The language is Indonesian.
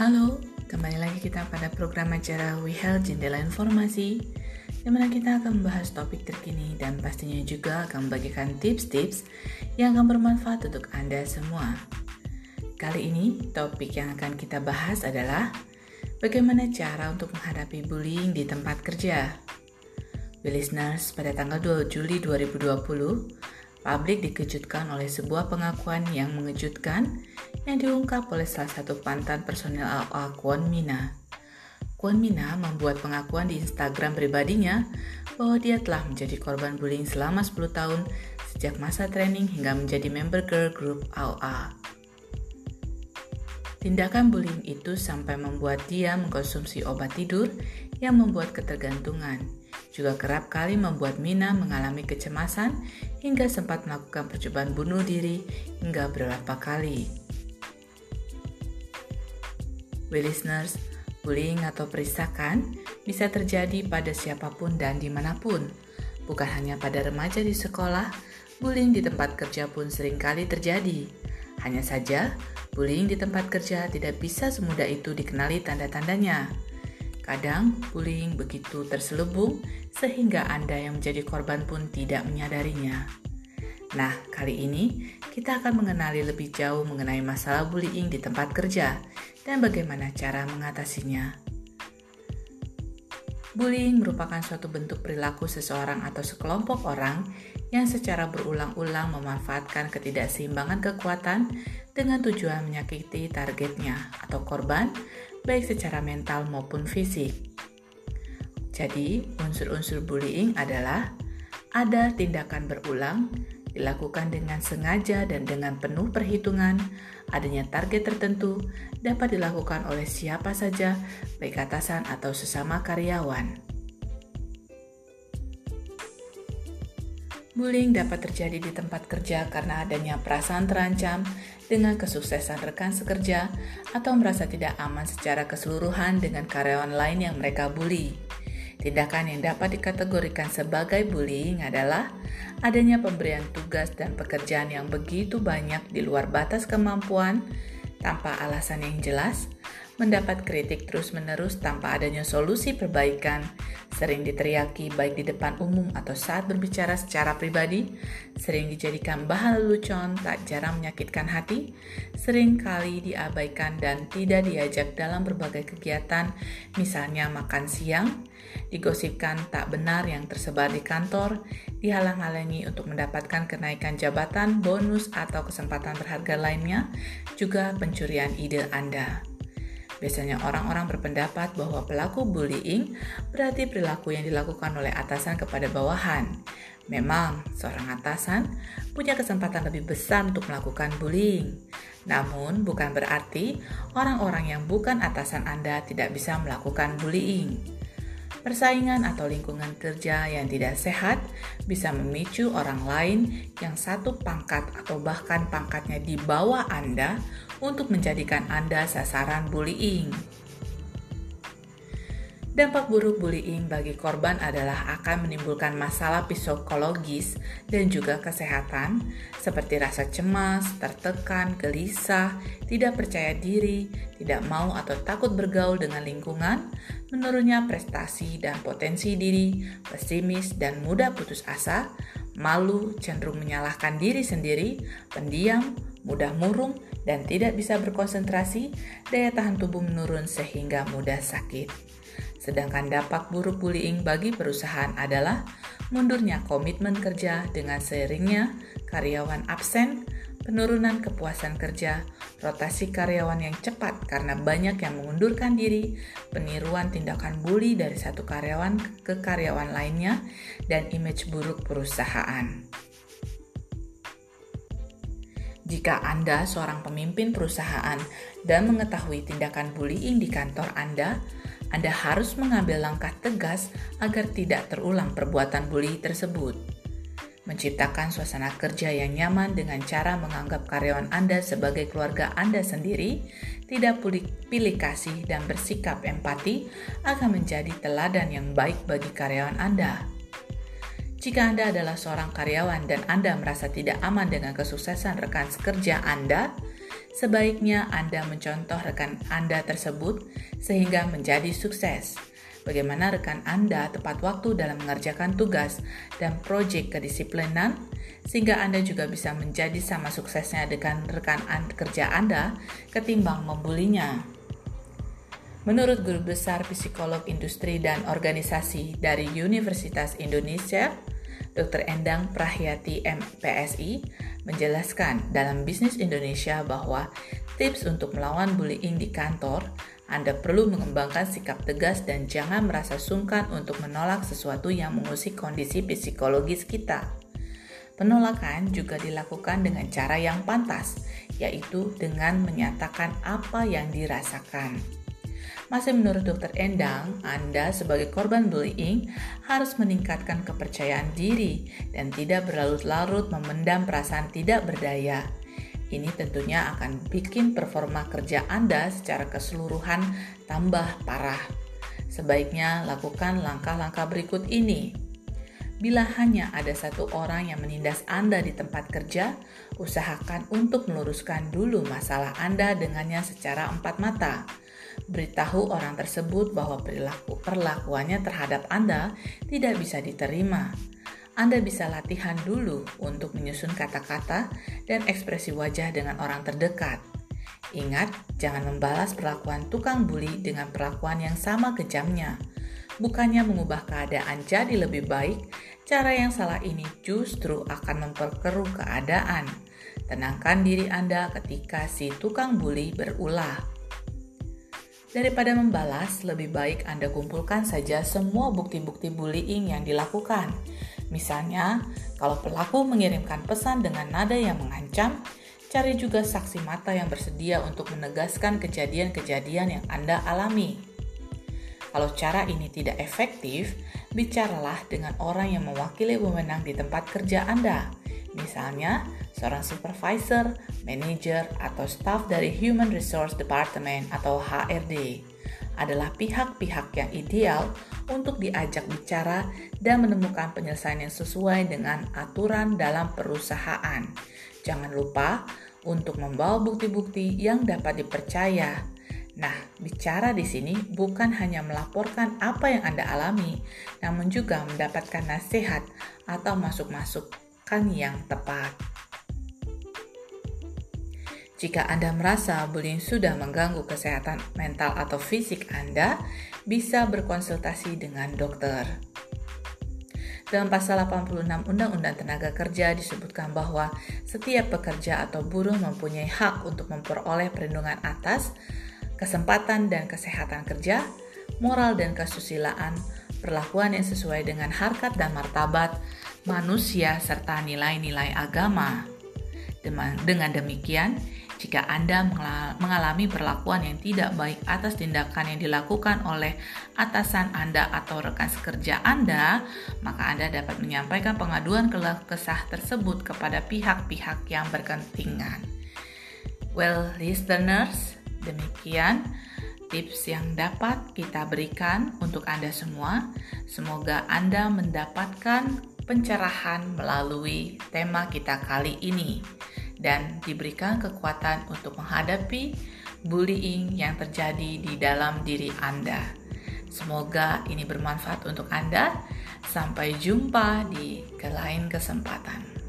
Halo, kembali lagi kita pada program acara We Health Jendela Informasi di mana kita akan membahas topik terkini dan pastinya juga akan membagikan tips-tips yang akan bermanfaat untuk Anda semua. Kali ini, topik yang akan kita bahas adalah bagaimana cara untuk menghadapi bullying di tempat kerja. We listeners, pada tanggal 2 Juli 2020, Publik dikejutkan oleh sebuah pengakuan yang mengejutkan yang diungkap oleh salah satu pantan personil AA Kwon Mina. Kwon Mina membuat pengakuan di Instagram pribadinya bahwa dia telah menjadi korban bullying selama 10 tahun sejak masa training hingga menjadi member girl group AA. Tindakan bullying itu sampai membuat dia mengkonsumsi obat tidur yang membuat ketergantungan juga kerap kali membuat Mina mengalami kecemasan hingga sempat melakukan percobaan bunuh diri hingga beberapa kali. Listeners, bullying atau perisakan bisa terjadi pada siapa pun dan di mana pun. Bukan hanya pada remaja di sekolah, bullying di tempat kerja pun sering kali terjadi. Hanya saja, bullying di tempat kerja tidak bisa semudah itu dikenali tanda-tandanya. Kadang bullying begitu terselubung sehingga Anda yang menjadi korban pun tidak menyadarinya. Nah, kali ini kita akan mengenali lebih jauh mengenai masalah bullying di tempat kerja dan bagaimana cara mengatasinya. Bullying merupakan suatu bentuk perilaku seseorang atau sekelompok orang yang secara berulang-ulang memanfaatkan ketidakseimbangan kekuatan dengan tujuan menyakiti targetnya atau korban baik secara mental maupun fisik. Jadi, unsur-unsur bullying adalah ada tindakan berulang, dilakukan dengan sengaja dan dengan penuh perhitungan, adanya target tertentu, dapat dilakukan oleh siapa saja, baik atasan atau sesama karyawan. Bullying dapat terjadi di tempat kerja karena adanya perasaan terancam dengan kesuksesan rekan sekerja atau merasa tidak aman secara keseluruhan dengan karyawan lain yang mereka bully. Tindakan yang dapat dikategorikan sebagai bullying adalah adanya pemberian tugas dan pekerjaan yang begitu banyak di luar batas kemampuan tanpa alasan yang jelas, mendapat kritik terus-menerus tanpa adanya solusi perbaikan, sering diteriaki baik di depan umum atau saat berbicara secara pribadi, sering dijadikan bahan lelucon tak jarang menyakitkan hati, sering kali diabaikan dan tidak diajak dalam berbagai kegiatan, misalnya makan siang, digosipkan tak benar yang tersebar di kantor, dihalang-halangi untuk mendapatkan kenaikan jabatan, bonus, atau kesempatan berharga lainnya, juga pencurian ide Anda. Biasanya orang-orang berpendapat bahwa pelaku bullying berarti perilaku yang dilakukan oleh atasan kepada bawahan. Memang, seorang atasan punya kesempatan lebih besar untuk melakukan bullying. Namun, bukan berarti orang-orang yang bukan atasan Anda tidak bisa melakukan bullying. Persaingan atau lingkungan kerja yang tidak sehat bisa memicu orang lain yang satu pangkat atau bahkan pangkatnya di bawah Anda untuk menjadikan Anda sasaran bullying. Dampak buruk bullying bagi korban adalah akan menimbulkan masalah psikologis dan juga kesehatan, seperti rasa cemas, tertekan, gelisah, tidak percaya diri, tidak mau atau takut bergaul dengan lingkungan, menurunnya prestasi dan potensi diri, pesimis dan mudah putus asa, malu, cenderung menyalahkan diri sendiri, pendiam, mudah murung, dan tidak bisa berkonsentrasi, daya tahan tubuh menurun sehingga mudah sakit. Sedangkan dampak buruk bullying bagi perusahaan adalah mundurnya komitmen kerja dengan seringnya karyawan absen, penurunan kepuasan kerja, rotasi karyawan yang cepat karena banyak yang mengundurkan diri, peniruan tindakan bully dari satu karyawan ke karyawan lainnya, dan image buruk perusahaan. Jika Anda seorang pemimpin perusahaan dan mengetahui tindakan bullying di kantor Anda, anda harus mengambil langkah tegas agar tidak terulang perbuatan bully tersebut. Menciptakan suasana kerja yang nyaman dengan cara menganggap karyawan Anda sebagai keluarga Anda sendiri, tidak pilih kasih dan bersikap empati akan menjadi teladan yang baik bagi karyawan Anda. Jika Anda adalah seorang karyawan dan Anda merasa tidak aman dengan kesuksesan rekan sekerja Anda, Sebaiknya Anda mencontoh rekan Anda tersebut sehingga menjadi sukses. Bagaimana rekan Anda tepat waktu dalam mengerjakan tugas dan proyek kedisiplinan, sehingga Anda juga bisa menjadi sama suksesnya dengan rekan kerja Anda ketimbang membulinya. Menurut Guru Besar Psikolog Industri dan Organisasi dari Universitas Indonesia, Dr. Endang Prahyati MPSI menjelaskan dalam bisnis Indonesia bahwa tips untuk melawan bullying di kantor, Anda perlu mengembangkan sikap tegas dan jangan merasa sungkan untuk menolak sesuatu yang mengusik kondisi psikologis kita. Penolakan juga dilakukan dengan cara yang pantas, yaitu dengan menyatakan apa yang dirasakan. Masih menurut Dr. Endang, Anda sebagai korban bullying harus meningkatkan kepercayaan diri dan tidak berlarut-larut memendam perasaan tidak berdaya. Ini tentunya akan bikin performa kerja Anda secara keseluruhan tambah parah. Sebaiknya lakukan langkah-langkah berikut ini. Bila hanya ada satu orang yang menindas Anda di tempat kerja, usahakan untuk meluruskan dulu masalah Anda dengannya secara empat mata. Beritahu orang tersebut bahwa perilaku perlakuannya terhadap Anda tidak bisa diterima. Anda bisa latihan dulu untuk menyusun kata-kata dan ekspresi wajah dengan orang terdekat. Ingat, jangan membalas perlakuan tukang bully dengan perlakuan yang sama kejamnya. Bukannya mengubah keadaan jadi lebih baik, cara yang salah ini justru akan memperkeruh keadaan. Tenangkan diri Anda ketika si tukang bully berulah. Daripada membalas, lebih baik Anda kumpulkan saja semua bukti-bukti bullying yang dilakukan. Misalnya, kalau pelaku mengirimkan pesan dengan nada yang mengancam, cari juga saksi mata yang bersedia untuk menegaskan kejadian-kejadian yang Anda alami. Kalau cara ini tidak efektif, bicaralah dengan orang yang mewakili wewenang di tempat kerja Anda. Misalnya, seorang supervisor, manager, atau staf dari Human Resource Department atau HRD adalah pihak-pihak yang ideal untuk diajak bicara dan menemukan penyelesaian yang sesuai dengan aturan dalam perusahaan. Jangan lupa untuk membawa bukti-bukti yang dapat dipercaya. Nah, bicara di sini bukan hanya melaporkan apa yang Anda alami, namun juga mendapatkan nasihat atau masuk-masuk yang tepat. Jika Anda merasa bullying sudah mengganggu kesehatan mental atau fisik Anda, bisa berkonsultasi dengan dokter. Dalam pasal 86 Undang-Undang Tenaga Kerja disebutkan bahwa setiap pekerja atau buruh mempunyai hak untuk memperoleh perlindungan atas kesempatan dan kesehatan kerja, moral dan kesusilaan, perlakuan yang sesuai dengan harkat dan martabat, manusia, serta nilai-nilai agama. Dengan demikian, jika Anda mengalami perlakuan yang tidak baik atas tindakan yang dilakukan oleh atasan Anda atau rekan sekerja Anda, maka Anda dapat menyampaikan pengaduan keluh kesah tersebut kepada pihak-pihak yang berkepentingan. Well, listeners, demikian tips yang dapat kita berikan untuk Anda semua. Semoga Anda mendapatkan pencerahan melalui tema kita kali ini dan diberikan kekuatan untuk menghadapi bullying yang terjadi di dalam diri Anda. Semoga ini bermanfaat untuk Anda. Sampai jumpa di lain kesempatan.